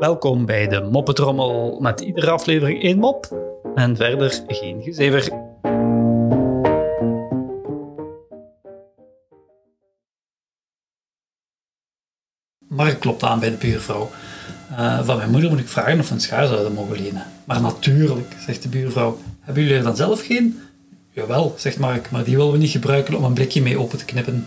Welkom bij de Moppetrommel met iedere aflevering één mop en verder geen gezever. Mark klopt aan bij de buurvrouw. Eh, van mijn moeder moet ik vragen of we een schaar zouden mogen lenen. Maar natuurlijk, zegt de buurvrouw. Hebben jullie er dan zelf geen? Jawel, zegt Mark, maar die willen we niet gebruiken om een blikje mee open te knippen.